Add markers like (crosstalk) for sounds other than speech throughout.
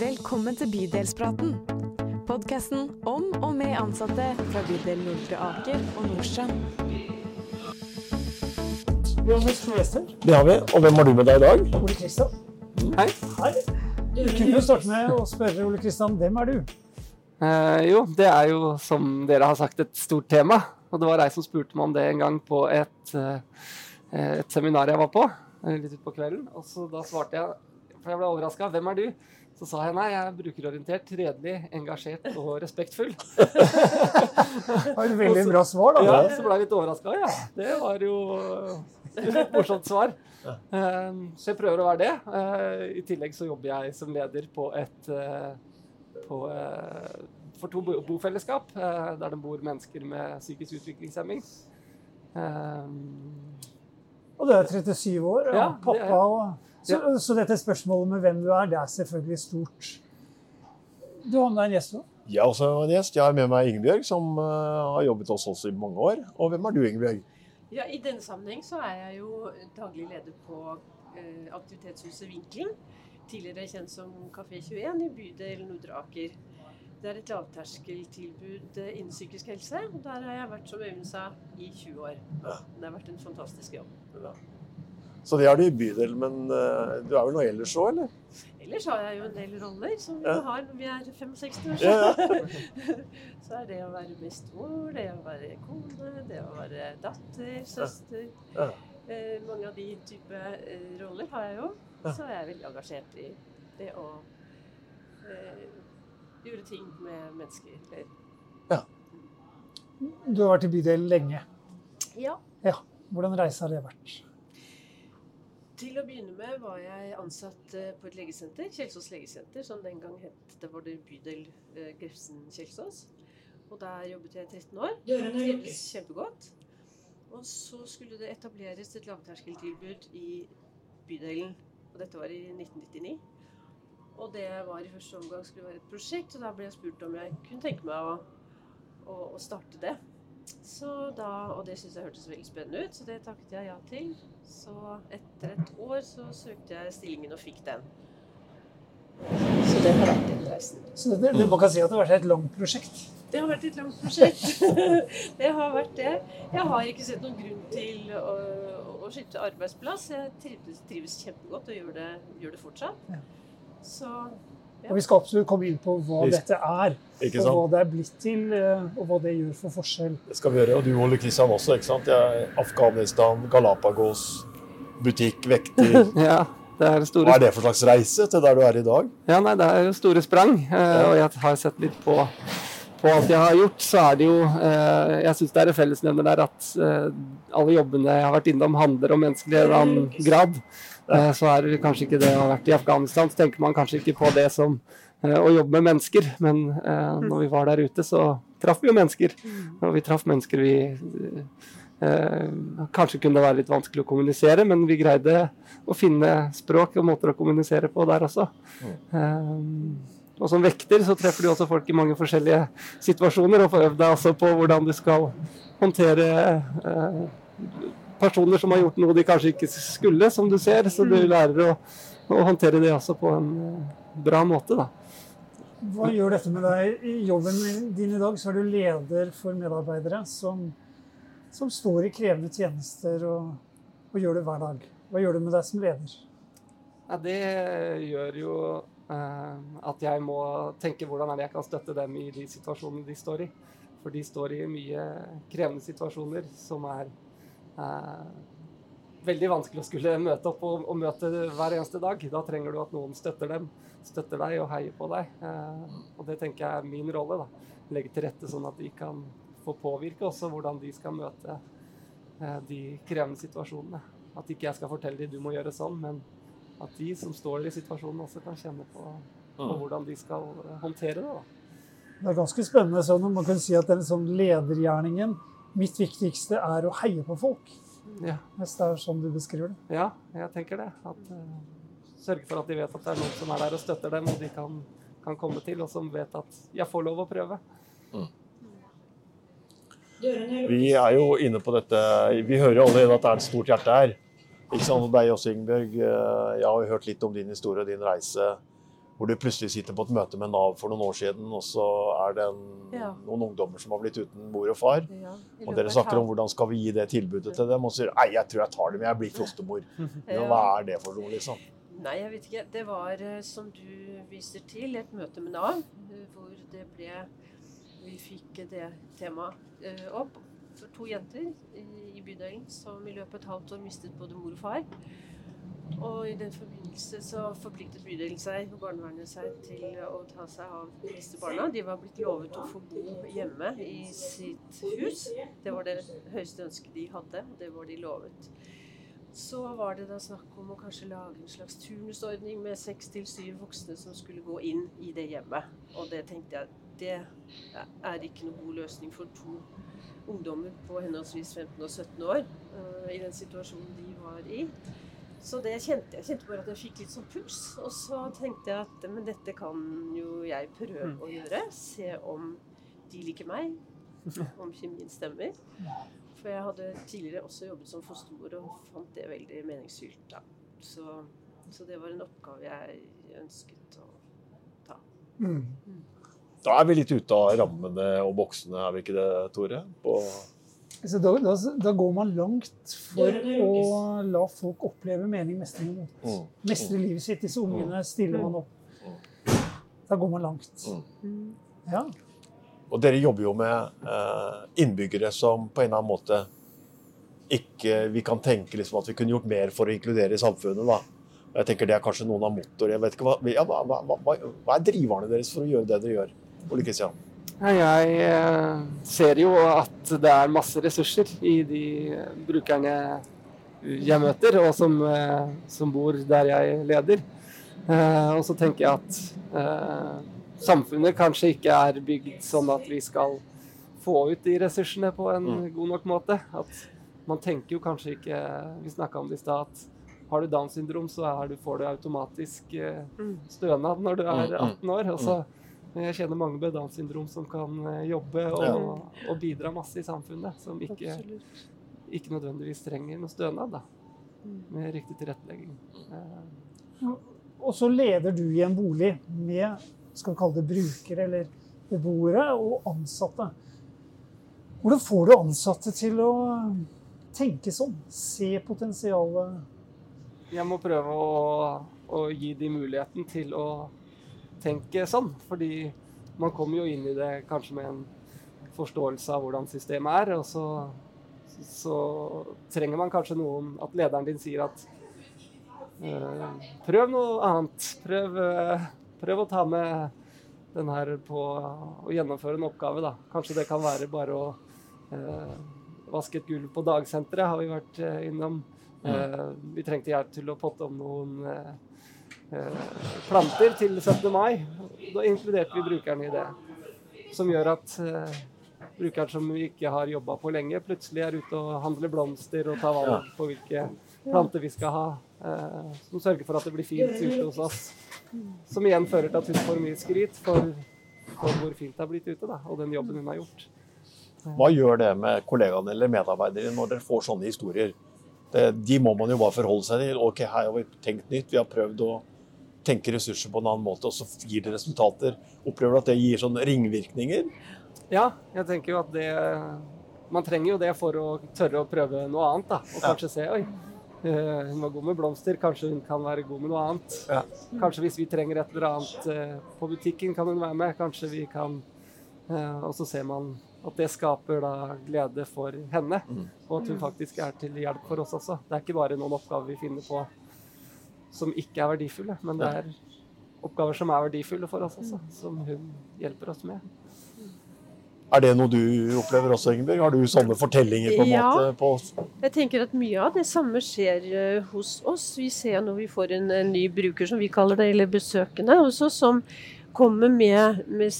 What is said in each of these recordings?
Velkommen til Bydelspraten. Podkasten om og med ansatte fra bydel Nordre Aker og Nordstrand. Vi har fått to gjester. Det har vi. Og hvem har du med deg i dag? Ole Kristian. Hei. Hei. Du kunne jo starte med å spørre Ole Kristian, hvem er du? Eh, jo, det er jo som dere har sagt et stort tema. Og det var ei som spurte meg om det en gang på et, eh, et seminar jeg var på. eh, Litt utpå kvelden. Og så da svarte jeg, for jeg ble overraska, hvem er du? Så sa jeg nei, jeg er brukerorientert, redelig, engasjert og respektfull. Det var et veldig bra svar, da. Ja, så ble jeg litt overraska. Ja, det var jo et morsomt svar. Eh, Så jeg prøver å være det. Eh, I tillegg så jobber jeg som leder på et eh, på, eh, for to bo- bofellesskap eh, der det bor mennesker med psykisk utviklingshemming. Eh, Og du er 37 år og Ja, pappa. Og, så, så dette spørsmålet med hvem du er, det er selvfølgelig stort. Du har med deg en gjest òg. Jeg er også en gjest. Jeg har med meg Ingebjørg, som uh, har jobbet hos oss i mange år. Og hvem er du, Ingebjørg? Ja, I denne sammenheng så er jeg jo daglig leder på uh, aktivitetshuset Vinkelen. Tidligere kjent som Kafé 21 i bydel Nordre Aker. Det er et lavterskeltilbud eh, innen psykisk helse. og Der har jeg vært som Øyvind sa i 20 år. Det har vært en fantastisk jobb. Så det har du i bydel, men eh, du er vel noe ellers òg, eller? Ellers har jeg jo en del roller som vi Ja. har når vi er 65 år. Ja, (laughs) så er det å være bestemor, det å være kone, det å være datter, søster. Ja. Eh, mange av de type eh, roller har jeg jo. Ja. Så er jeg veldig engasjert i det å eh, gjøre ting med mennesker. Eller, Du har vært i bydelen lenge. ja. Hvordan reise har det vært? Til å begynne med var jeg ansatt eh, på et legesenter, Kjelsås legesenter, som den gang het det var det bydel eh, Grefsen-Kjelsås. Og der jobbet jeg i 13 år. Trivdes kjempegodt. Og så skulle det etableres et lavterskeltilbud i bydelen. Og dette var i 1999. Og det var i første omgang skulle være et prosjekt, og da ble jeg spurt om jeg kunne tenke meg å, å, å starte det. Så da, og det syntes jeg hørtes veldig spennende ut, så det takket jeg ja til. Så etter et år så søkte jeg stillingen og fikk den. Så det har vært den reisen. Så det, det, man kan si at det har vært et langt prosjekt. Det har vært et langt prosjekt. (laughs) det har vært det. Jeg har ikke sett noen grunn til å, å skifte arbeidsplass. Jeg trives, trives kjempegodt og gjør det, gjør det fortsatt. Så Og vi skal absolutt komme inn på hva Visst. dette er, Ikke og hva det er blitt til, eh, og hva det gjør for forskjell. Det skal vi gjøre. Og du, Ole Kristian, også. ikke sant? Jeg er Afghanistan, Galapagos, butikk, vekter. (laughs) ja, det er Hva store er det for slags reise til der du er i dag? Ja, nei, det er jo store sprang. eh, og jeg har sett litt på, på alt jeg har gjort, så er det jo eh, Jeg syns det er en fellesnevner der at eh, alle jobbene jeg har vært innom, handler om mennesker i en eller annen grad. Eh, så er det kanskje ikke det å ha vært i Afghanistan, så tenker man kanskje ikke på det som å jobbe med mennesker. Men eh, når vi var der ute, så traff vi jo mennesker. Og vi traff mennesker vi eh, Kanskje kunne det være litt vanskelig å kommunisere, men vi greide å finne språk og måter å kommunisere på der også. Eh, og som vekter så treffer du også folk i mange forskjellige situasjoner, og får øvd deg også på hvordan du skal håndtere eh, personer som har gjort noe de kanskje ikke skulle, som du ser. Så du lærer å, å håndtere det også på en eh, bra måte, da. Hva gjør dette med deg? I jobben din i dag så er du leder for medarbeidere som, som står i krevende tjenester og, og gjør det hver dag. Hva gjør det med deg som leder? Ja, det gjør jo at jeg må tenke hvordan er det jeg kan støtte dem i de situasjonene de står i. For de står i mye krevende situasjoner som er eh, veldig vanskelig å skulle møte opp og, og møte hver eneste dag. Da trenger du at noen støtter dem, støtter deg og heier på deg. Eh, og det tenker jeg er min rolle. da. Legge til rette sånn at de kan få påvirke også hvordan de skal møte eh, de krevende situasjonene. At ikke jeg skal fortelle dem du må gjøre sånn, men at de som står i situasjonen også kan kjenne på, på hvordan de skal eh, håndtere det. da. Det er ganske spennende sånn om man kan si at den sånn ledergjerningen Mitt viktigste er å heie på folk, Ja, hvis det er sånn du beskriver det. ja jeg tenker det. At, uh, sørge for at de vet at det er noen som er der og støtter dem, og de kan, kan komme til, og som vet at jeg får lov å prøve. Vi er jo inne på dette Vi hører jo allerede at det er et stort hjerte her. Ikke sant, for deg også, Ingebjørg. Eh, Jeg har jo hørt litt om din historie og din reise. hvor du plutselig sitter på et møte med Nav for noen år siden, og så er det en, Ja. noen ungdommer som har blitt uten mor og far. Ja, Og dere snakker om hvordan skal vi gi det tilbudet til dem, og sier nei, jeg tror jeg tar det, men jeg blir fostermor. (laughs) Ja, hva er det for noe, liksom? Nei, jeg vet ikke. Det var, eh, som du viser til, et møte med Nav eh, hvor det ble Vi fikk det temaet opp for to jenter i, bydelen som i løpet av et halvt år mistet både mor og far. Og i den forbindelse så forpliktet bydelen seg og barnevernet seg til å ta seg av disse barna. De var blitt lovet å få bo hjemme i sitt hus. Det var det høyeste ønsket de hadde, og det var de lovet. Så var det da snakk om å kanskje lage en slags turnusordning med seks til syv voksne som skulle gå inn i det hjemmet. Og det tenkte jeg det er ikke noen god løsning for to ungdommer på henholdsvis 15 og 17 år øh, i den situasjonen de var i. Så det kjente jeg. kjente bare at jeg fikk litt sånn puls. Og så tenkte jeg at men dette kan jo jeg prøve å gjøre. Se om de liker meg. (laughs) Om kjemien stemmer. For jeg hadde tidligere også jobbet som fostermor og fant det veldig meningsfylt. da. Så, så det var en oppgave jeg ønsket å ta. Mm. Da er vi litt ute av rammene og boksene, er vi ikke det, Tore? På, Så da, da, da går man langt for å la folk oppleve mening, mestring og mot. mm, Mestre livet sitt. Disse ungene stiller man opp. Da går man langt. Mm. Ja. Og dere jobber jo med eh, innbyggere som på en eller annen måte ikke Vi kan tenke liksom at vi kunne gjort mer for å inkludere i samfunnet. da. Og Jeg tenker Det er kanskje noen av motorene. Jeg vet ikke, hva, ja, hva, hva, hva, hva er driverne deres for å gjøre det dere gjør? Ole Kristian? Jeg eh, ser jo at det er masse ressurser i de brukerne jeg møter, og som, eh, som bor der jeg leder. Eh, Og så tenker jeg at eh, samfunnet kanskje ikke er bygd sånn at vi skal få ut de ressursene på en Mm. god nok måte. At man tenker jo kanskje ikke Vi snakka om det i stad at har du Downs syndrom, så er du, får du automatisk Mm. stønad når du er Mm, mm. 18 år. Og så jeg kjenner mange med Downs syndrom som kan eh, jobbe og, Ja. og bidra masse i samfunnet, som ikke, ikke nødvendigvis trenger noe stønad da, Mm. med riktig tilrettelegging. Eh, Og så leder du i en bolig med skal vi kalle det brukere eller beboere og ansatte. Hvordan får du ansatte til å tenke sånn? Se potensialet? Jeg må prøve å, å gi de muligheten til å tenke sånn, fordi man kommer jo inn i det kanskje med en forståelse av hvordan systemet er, og så, så trenger man kanskje noen At lederen din sier at eh, prøv noe annet. Prøv, eh, prøv å ta med den her på å gjennomføre en oppgave, da. Kanskje det kan være bare å eh, vaske et gulv på dagsenteret, har vi vært eh, innom. Eh, vi trengte hjelp til å potte om noen planter til 17. mai. Da inkluderte vi brukeren i det. Som gjør at eh, brukeren som vi ikke har jobba på lenge, plutselig er ute og handler blomster og tar valg på hvilke planter vi skal ha. Eh, som sørger for at det blir fint ute hos oss. Som igjen fører til at hun får mye skryt for, for hvor fint det har blitt ute, da, og den jobben hun har gjort. Hva gjør det med kollegaene eller medarbeidere når dere får sånne historier? Det, de må man jo bare forholde seg til. Ok, her har vi tenkt nytt. Vi har prøvd å tenke ressurser på en annen måte, og så gir det resultater. Opplever du at det gir sånne ringvirkninger? Ja, jeg tenker jo at det Man trenger jo det for å tørre å prøve noe annet, da. Og Ja. kanskje se Oi, eh, hun var god med blomster, kanskje hun kan være god med noe annet. Ja. Kanskje hvis vi trenger et eller annet eh, på butikken, kan hun være med. Kanskje vi kan eh, Og så ser man at det skaper da glede for henne, Mm. og at hun faktisk er til hjelp for oss også. Det er ikke bare noen oppgaver vi finner på som ikke er verdifulle, men det er oppgaver som er verdifulle for oss også, som hun hjelper oss med. Er det noe du opplever også, Ingeborg? Har du sånne fortellinger på en Ja. måte? På, Jeg tenker at mye av det samme skjer eh, hos oss. Vi ser når vi får en, en ny bruker, som vi kaller det, eller besøkende oss, som kommer med, med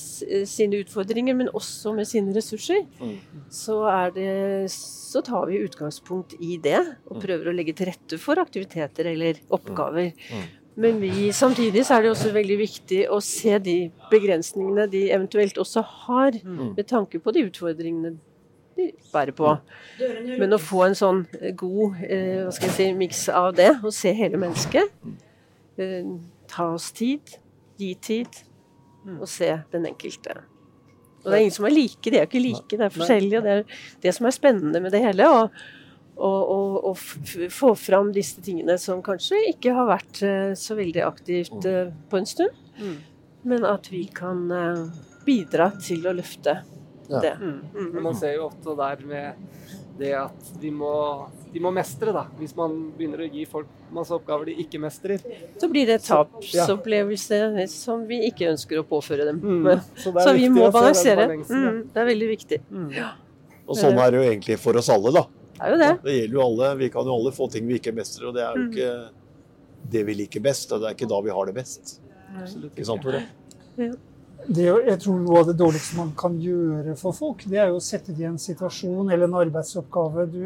sine utfordringer, men også med sine ressurser. Mm. Så, er det, så tar vi utgangspunkt i det, og Mm. prøver å legge til rette for aktiviteter eller oppgaver. Mm. Men vi, samtidig så er det også veldig viktig å se de begrensningene de eventuelt også har, Mm. med tanke på de utfordringene de bærer på. Men å få en sånn eh, god eh, hva skal jeg si, miks av det, og se hele mennesket, eh, ta oss tid, gi tid og se den enkelte. Og det er ingen som er like, de er ikke like, det er forskjellige. Og det er det som er spennende med det hele. F- få fram disse tingene som kanskje ikke har vært eh, så veldig aktivt eh, på en stund. Mm. Men at vi kan eh, bidra til å løfte Ja. det. Mm. Mm. Men man ser jo ofte der med det at de må, de må mestre, da. Hvis man begynner å gi folk masse oppgaver de ikke mestrer. Så blir det tapsopplevelse ja. som vi ikke ønsker å påføre dem. Mm. Så, Så vi må balansere. Mm, det er veldig viktig. Mm. Og sånn er det jo egentlig for oss alle, da. Det er jo det. Det gjelder jo alle. Vi kan jo alle få ting vi ikke mestrer, og det er jo Mm. ikke det vi liker best. Og det er ikke da vi har det best. Absolutt Ikke sant, Tore? Det, er jeg tror noe av det dårligste man kan gjøre for folk, det er jo å sette dem i en situasjon eller en arbeidsoppgave du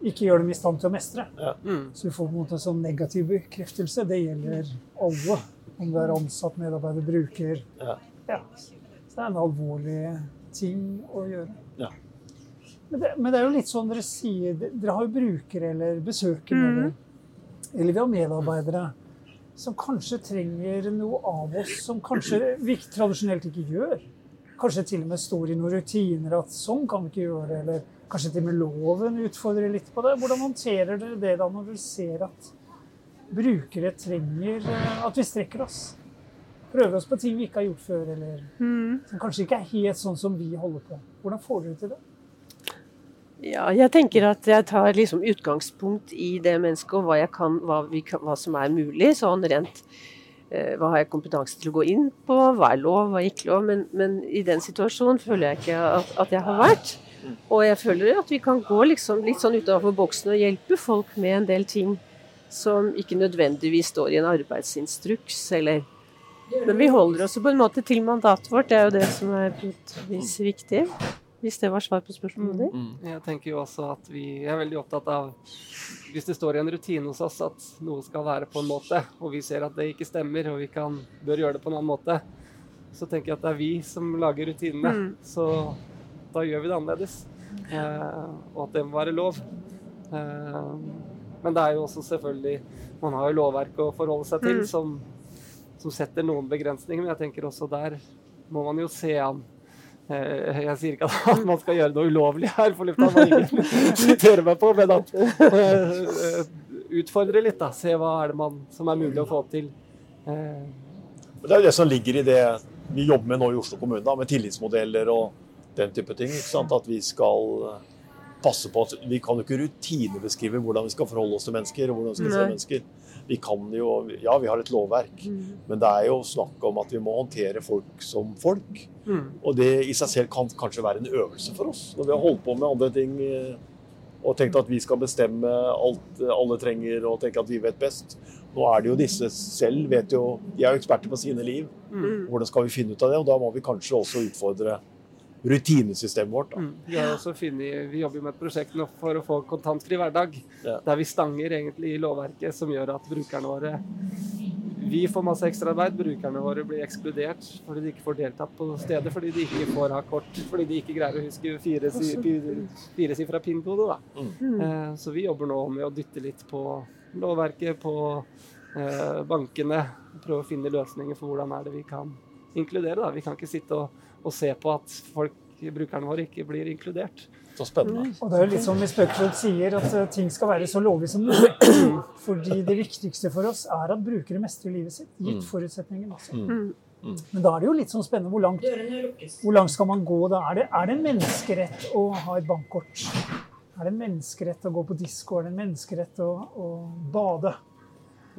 ikke gjør dem i stand til å mestre. Mm. Så du får på en måte en sånn negativ bekreftelse. Det gjelder alle. Om du er ansatt, medarbeider, bruker. Ja. Ja. Så det er en alvorlig ting å gjøre. Ja. Men, det, men det er jo litt sånn dere sier Dere har jo brukere eller besøkende. med Mhm. Eller vi har medarbeidere som kanskje trenger noe av oss som kanskje vi tradisjonelt ikke gjør. Kanskje til og med står i noen rutiner at sånn kan vi ikke gjøre det. Eller kanskje til og med loven utfordrer litt på det. Hvordan håndterer dere det da når dere ser at brukere trenger eh, at vi strekker oss? Prøver oss på ting vi ikke har gjort før, eller som kanskje ikke er helt sånn som vi holder på. Hvordan får dere til det? Ja, jeg tenker at jeg tar liksom utgangspunkt i det mennesket og hva, jeg kan, hva, kan, hva som er mulig. Sånn rent eh, Hva har jeg kompetanse til å gå inn på? Hva er lov, hva er ikke lov? Men, men i den situasjonen føler jeg ikke at, at jeg har vært. Og jeg føler at vi kan gå liksom litt sånn utenfor boksen og hjelpe folk med en del ting som ikke nødvendigvis står i en arbeidsinstruks, eller Men vi holder oss på en måte til mandatet vårt. Det er jo det som er viktig. Hvis det var svar på spørsmålet ditt. Mm. Jeg tenker jo også at vi er veldig opptatt av Hvis det står i en rutine hos oss at noe skal være på en måte, og vi ser at det ikke stemmer, og vi kan, bør gjøre det på en annen måte, så tenker jeg at det er vi som lager rutinene. Mm. Så da gjør vi det annerledes. Eh, og at det må være lov. Eh, men det er jo også selvfølgelig Man har jo lovverk å forholde seg til Mm. som, som setter noen begrensninger, men jeg tenker også der må man jo se an Jeg sier ikke (laughs) at man skal gjøre noe ulovlig her for lufta, man ikke sitere meg på, men at eh, utfordre litt, da. Se hva er det man, som er mulig å få til. Eh, Det er jo det som ligger i det vi jobber med nå i Oslo kommune, da, med tillitsmodeller og den type ting. ikke sant? At vi skal eh, passe på at vi kan jo ikke rutinebeskrive hvordan vi skal forholde oss til mennesker. og hvordan vi skal se mennesker. Vi kan jo, ja, vi har et lovverk, men det er jo snakk om at vi må håndtere folk som folk. mm, Og det i seg selv kan kanskje være en øvelse for oss. Når vi har holdt på med andre ting eh, og tenkt at vi skal bestemme alt eh, alle trenger og tenke at vi vet best. Nå er det jo disse selv, vet jo, de er jo eksperter på sine liv. Mm. Hvordan skal vi finne ut av det? Og da må vi kanskje også utfordre rutinesystemet vårt. Da. mm. Vi, har også funnet, vi jobber jo med et prosjekt nå for å få kontantfri hverdag, Ja. der vi stanger egentlig i lovverket som gjør at brukerne våre vi får masse ekstraarbeid, brukerne våre blir ekskludert fordi de ikke får deltatt på stedet, fordi de ikke får ha kort, fordi de ikke greier å huske firesifra PIN-kode. da. Mm. Eh, Så vi jobber nå med å dytte litt på lovverket, på eh, bankene. Prøve å finne løsninger for hvordan er det vi kan inkludere. Da. Vi kan ikke sitte og, og se på at folk, brukerne våre ikke blir inkludert. Så spennende. Og det er jo litt som vi spøkefullt sier, at eh, ting skal være så lovlig som mulig. Fordi det viktigste for oss er at brukere mestrer livet sitt, gitt forutsetningen. forutsetningene. Altså. Mm. Men da er det jo litt sånn spennende hvor langt, hvor langt skal man gå da? Er det, er det en menneskerett å ha et bankkort? Er det en menneskerett å gå på disko? Er det en menneskerett å, å bade?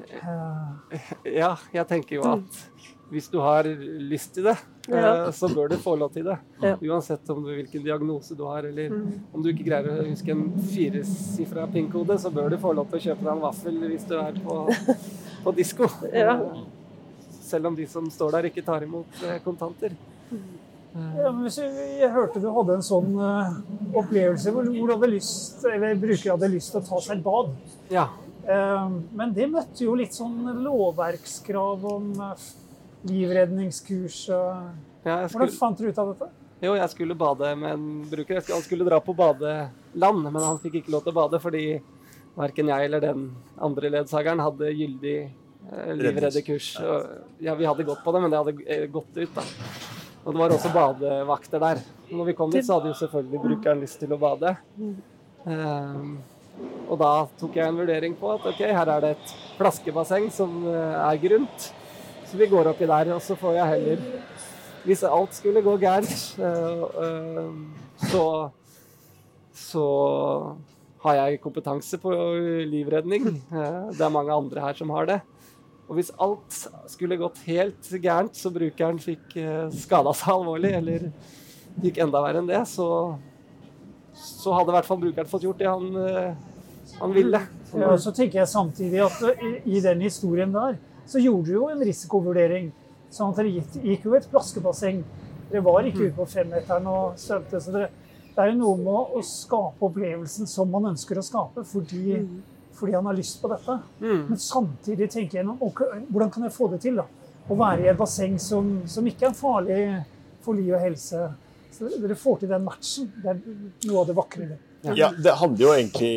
Uh. Ja, jeg tenker jo at hvis du har lyst til det, Ja. så bør du få lov til det. Ja. Uansett om du, hvilken diagnose du har, eller Mm. om du ikke greier å huske en firesifra PIN-kode, så bør du få lov til å kjøpe deg en vaffel hvis du er på, (laughs) på disko. Ja. Eh, Selv om de som står der, ikke tar imot eh, kontanter. Eh, ja, men hvis jeg, jeg hørte du hadde en sånn eh, opplevelse hvor, hvor du hadde lyst, eller bruker hadde lyst til å ta seg et bad. Ja. Eh, Men det møtte jo litt sånn lovverkskrav om eh, livredningskurs. og- ja jeg Hvordan fant dere ut av dette? jo, jeg skulle bade med en bruker. Jeg skulle- Han skulle dra på badeland, men han fikk ikke lov til å bade fordi verken jeg eller den andre ledsageren hadde gyldig eh, livreddekurs. Ja, vi hadde gått på det, men det hadde eh, gått ut, da. Og det var også badevakter der. Når vi kom dit, så hadde jo selvfølgelig brukeren lyst til å bade. Um, og da tok jeg en vurdering på at ok, her er det et flaskebasseng som eh, er grunt. Så vi går oppi der, og så får jeg heller Hvis alt skulle gå gærent, eh, eh, så så har jeg kompetanse på livredning. Eh, Det er mange andre her som har det. Og hvis alt skulle gått helt gærent, så brukeren fikk eh, skada seg alvorlig, eller gikk enda verre enn det, så, så hadde i hvert fall brukeren fått gjort det han, han ville. Ja, så tenker jeg samtidig at i, i den historien der, så gjorde du jo en risikovurdering. Sånn at dere gikk, jo et plaskebasseng. Dere var ikke ute på femmeteren og svømte. Så dere, det er jo noe med å skape opplevelsen som man ønsker å skape, fordi, fordi han har lyst på dette. Mm. Men samtidig tenker jeg nå, hvordan kan jeg få det til? da? Å være i et basseng som, som ikke er farlig for liv og helse. Så dere får til den matchen. Det er noe av det vakre. Ja, det handler jo egentlig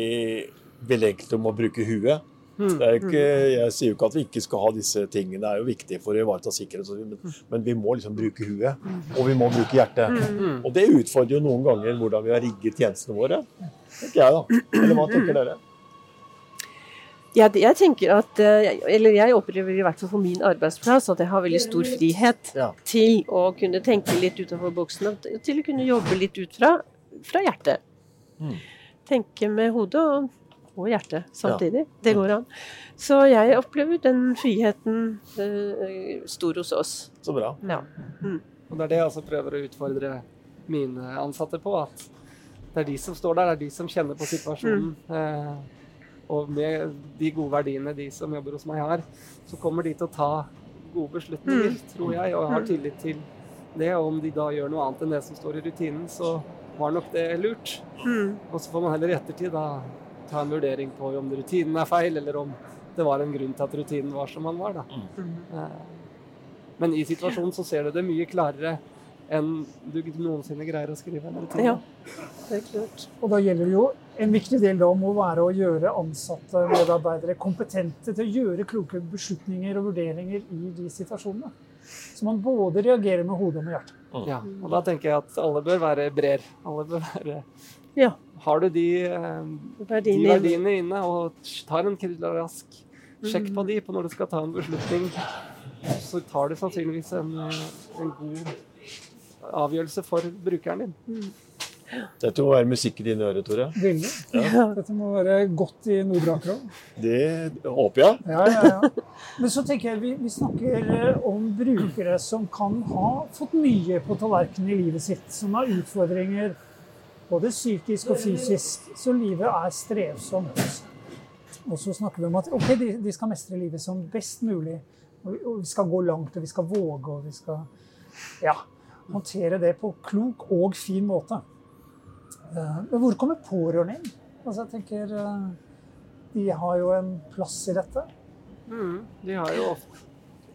veldig enkelt om å bruke huet. Mm. Det er ikke, jeg sier jo ikke at vi ikke skal ha disse tingene, det er jo viktig for å ivareta sikkerhet, men, men vi må liksom bruke huet, og vi må bruke hjertet. Mm. Og det utfordrer jo noen ganger hvordan vi har rigget tjenestene våre, tenker jeg da. Eller hva tenker dere? Ja, jeg tenker at, eh, eller jeg opplever i hvert fall for min arbeidsplass at jeg har veldig stor frihet Ja. til å kunne tenke litt utenfor boksen og til å kunne jobbe litt ut fra, fra hjertet. Mm. Tenke med hodet og, og hjertet samtidig. Det går an. Så jeg opplever den friheten uh, stor hos oss. Så bra. Ja. Og det er det jeg også prøver å utfordre mine ansatte på. At det er de som står der, det er de som kjenner på situasjonen. Eh, og med de gode verdiene de som jobber hos meg har, så kommer de til å ta gode beslutninger, tror jeg, og jeg har tillit til det. Og om de da gjør noe annet enn det som står i rutinen, så var nok det lurt. Mm. Og så får man heller i ettertid da ta en vurdering på om rutinen er feil, eller om det var en grunn til at rutinen var som den var. da. Eh, Men i situasjonen så ser du det mye klarere enn du noensinne greier å skrive en rutine. Ja. Det er klart. Og da gjelder det jo en viktig del da må være å gjøre ansatte medarbeidere kompetente til å gjøre kloke beslutninger og vurderinger i de situasjonene. Så man både reagerer med hodet og med hjertet. Ja, og da tenker jeg at alle bør være brer. Alle bør være Ja. Har du de, eh, de Verdiene. inne, og tar en rask sjekk på de på når du skal ta en beslutning, så tar du sannsynligvis en, eh, en god avgjørelse for brukeren din. Dette må være musikk i dine ører, Tore. Veldig. Dette må være godt i Nord-Aker òg. Det håper jeg. Ja, ja, ja. Men så tenker jeg vi, vi snakker eh, om brukere som kan ha fått mye på tallerkenen i livet sitt, som har utfordringer både psykisk og fysisk, så livet er strevsomt. Og så snakker vi om at ok, de, de skal mestre livet som best mulig. Og vi, og vi skal gå langt, og vi skal våge, og vi skal ja, håndtere det på klok og fin måte. Eh, Men hvor kommer pårørende inn? Altså, jeg tenker eh, De har jo en plass i dette. Mm, de har jo ofte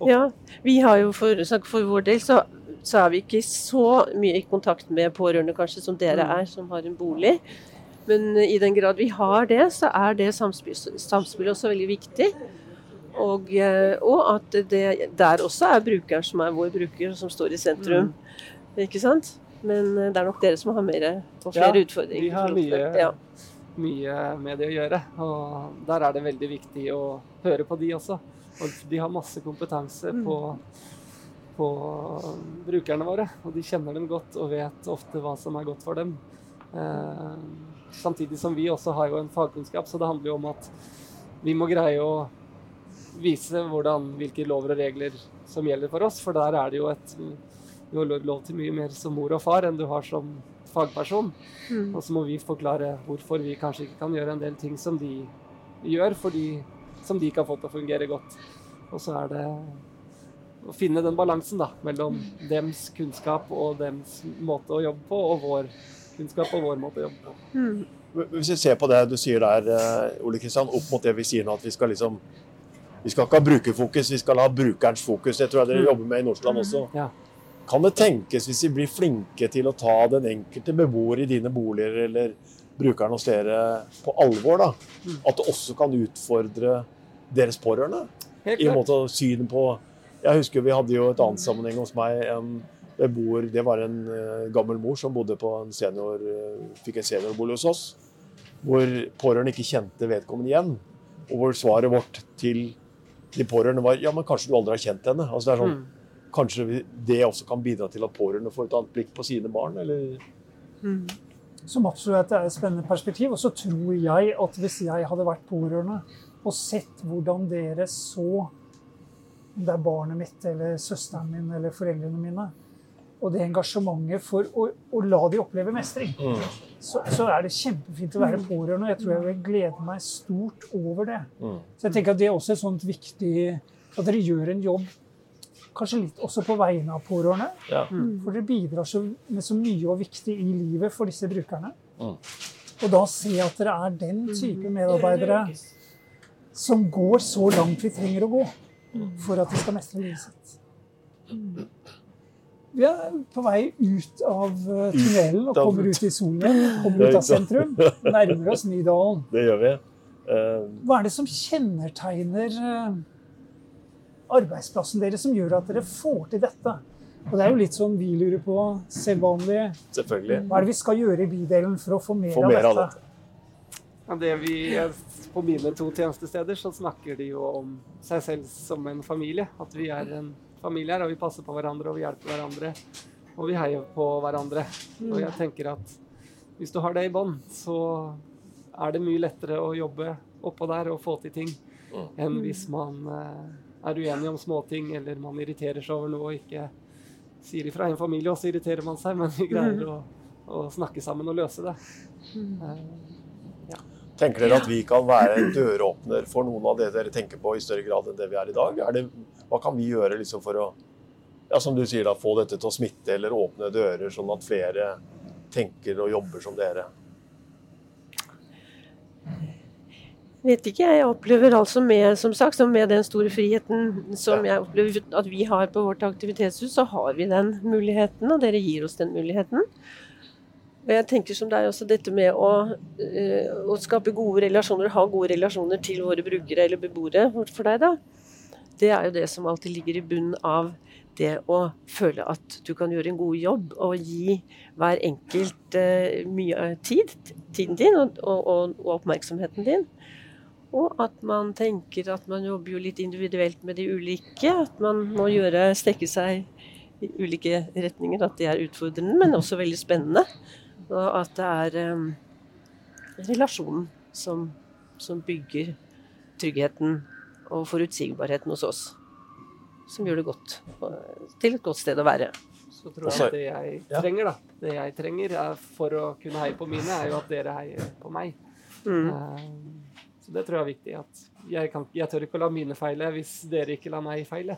Ja, vi har jo for, for vår del så, så er vi ikke så mye i kontakt med pårørende kanskje som dere Mm. er, som har en bolig. Men eh, i den grad vi har det, så er det samspill, samspillet også veldig viktig. Og, eh, og at det der også er brukeren som er vår bruker, som står i sentrum. Ikke sant? Men eh, det er nok dere som har mer og flere Ja, utfordringer. vi har mye- Ja. mye med det å gjøre. Og der er det veldig viktig å høre på de også. Og de har masse kompetanse på, på brukerne våre, og de kjenner dem godt og vet ofte hva som er godt for dem. Eh, samtidig som vi også har jo en fagkunnskap, så det handler jo om at vi må greie å vise hvordan, hvilke lover og regler som gjelder for oss, for der er det jo et du har lov til mye mer som mor og far enn du har som fagperson. Mm. Og så må vi forklare hvorfor vi kanskje ikke kan gjøre en del ting som de gjør, fordi, som de kan få til å fungere godt. Og så er det å finne den balansen da, mellom dems kunnskap og dems måte å jobbe på, og vår kunnskap og vår måte å jobbe på. Mm. Hvis vi ser på det du sier der, eh, Ole Kristian, opp mot det vi sier nå, at vi skal liksom Vi skal ikke ha brukerfokus, vi skal ha brukerens fokus. Det tror jeg dere Mm. jobber med i Nordsjøland også. Ja. Kan det tenkes, hvis vi blir flinke til å ta den enkelte beboer i dine boliger eller brukeren hos dere på alvor, da, Mm. at det også kan utfordre deres pårørende? Helt I en måte synet på Jeg husker vi hadde jo et annet sammenheng hos meg. En beboer, det var en eh, gammel mor som bodde på en senior, eh, fikk en seniorbolig hos oss. Hvor pårørende ikke kjente vedkommende igjen. Og hvor svaret vårt til de pårørende var ja, men kanskje du aldri har kjent henne. Altså det er sånn, Mm. Kanskje det også kan bidra til at pårørende får et annet blikk på sine barn? Eller Som absolutt er et spennende perspektiv. Og så tror jeg at hvis jeg hadde vært pårørende og sett hvordan dere så om det er barnet mitt eller søsteren min eller foreldrene mine, og det engasjementet for å, å la de oppleve mestring, så, så er det kjempefint å være pårørende. Og jeg tror jeg vil glede meg stort over det. Mm. Så jeg tenker at det er også et sånt viktig At dere gjør en jobb kanskje litt også på vegne av pårørende. Ja. For dere bidrar så, med så mye og viktig i livet for disse brukerne. Mm. Og da se at dere er den type medarbeidere som går så langt vi trenger å gå for at de skal mestre livet sitt. Vi er på vei ut av eh, tunnelen og kommer ut i solen. Kommer ut av sentrum. Nærmer oss Nydalen. (laughs) Det gjør vi. Eh, Hva er det som kjennetegner eh, arbeidsplassen deres som gjør at dere får til dette? Og det er jo litt sånn vi lurer på, selvvanlig. selvfølgelig. Hva er det vi skal gjøre i bydelen for å få mer, Få mer av av dette? Det vi, på mine to tjenestesteder så snakker de jo om seg selv som en familie. At vi er en familie her, og vi passer på hverandre og vi hjelper hverandre. Og vi heier på hverandre. Og jeg tenker at hvis du har det i bånn, så er det mye lettere å jobbe oppå der og få til ting enn hvis man eh, er uenig om småting eller man irriterer seg over noe og ikke sier ifra. I en familie også irriterer man seg, men vi greier å, å snakke sammen og løse det. Tenker dere at vi kan være en døråpner for noen av det dere tenker på i større grad enn det vi er i dag? Er det, hva kan vi gjøre liksom for å ja, som du sier da, få dette til å smitte eller åpne dører, sånn at flere tenker og jobber som dere? Vet ikke, jeg opplever altså med, som sagt, som med den store friheten som jeg opplever at vi har på vårt aktivitetshus, så har vi den muligheten, og dere gir oss den muligheten. Og jeg tenker som det er også dette med å, eh, å skape gode relasjoner, ha gode relasjoner til våre brukere eller beboere for deg, da. Det er jo det som alltid ligger i bunnen av det å føle at du kan gjøre en god jobb og gi hver enkelt eh, mye tid, tiden din og, og, og oppmerksomheten din. Og at man tenker at man jobber jo litt individuelt med de ulike. At man må gjøre, strekke seg i ulike retninger. At det er utfordrende, men også veldig spennende. Og at det er um, relasjonen som, som bygger tryggheten og forutsigbarheten hos oss. Som gjør det godt. Til et godt sted å være. Så tror jeg at det jeg trenger, da, det jeg trenger er for å kunne heie på mine, er jo at dere heier på meg. Mm. Eh, Så det tror jeg er viktig. At jeg, kan, jeg tør ikke å la mine feile hvis dere ikke lar meg feile.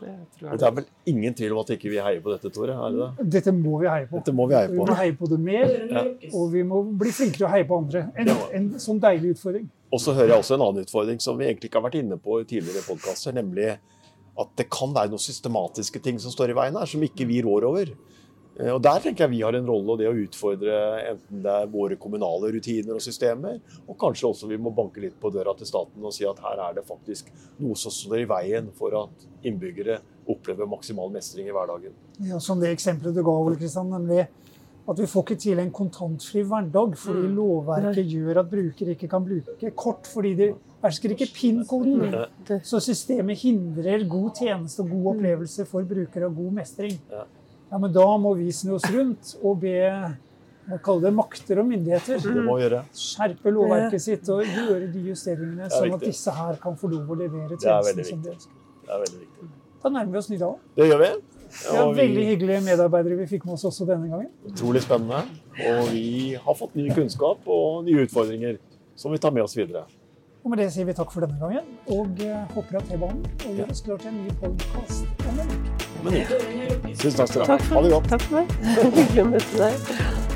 Det det er vel ingen tvil om at ikke vi heier på dette, Tore? Er det det? Dette må vi heie på. Dette må vi heie Vi må heie på det mer, Ja. og vi må bli flinkere til å heie på andre. En, en sånn deilig utfordring. Og så hører jeg også en annen utfordring som vi egentlig ikke har vært inne på i tidligere podkaster, nemlig at det kan være noen systematiske ting som står i veien her, som ikke vi rår over. Eh, Og Der tenker jeg vi har en rolle, og det å utfordre enten det er våre kommunale rutiner og systemer, og kanskje også vi må banke litt på døra til staten og si at her er det faktisk noe som står i veien for at innbyggere opplever maksimal mestring i hverdagen. Ja, som det eksempelet du ga, Ole Kristian, nemlig at vi får ikke til en kontantfri hverdag fordi lovverket gjør at brukere ikke kan bruke kort fordi de behersker ikke PIN-koden. Så systemet hindrer god tjeneste og god opplevelse for brukere og god mestring. Ja. Ja, men da må vi snu oss rundt og be hva kaller det, makter og myndigheter Det må gjøre. skjerpe lovverket sitt og gjøre de justeringene, er sånn at disse her kan få lov å levere er tjenestene som de ønsker. Det er veldig viktig. Da nærmer vi oss Nydalen. Det gjør vi. Ja, vi- veldig hyggelige medarbeidere vi fikk med oss også denne gangen. Utrolig spennende. Og vi har fått ny kunnskap og nye utfordringer som vi tar med oss videre. Og med det sier vi takk for denne gangen, og håper at T-banen gjør oss klar til en ny podkast om en uke. Men. Tusen takk skal du ha. Ha det godt. takk for meg. (laughs) Hyggelig å møte deg.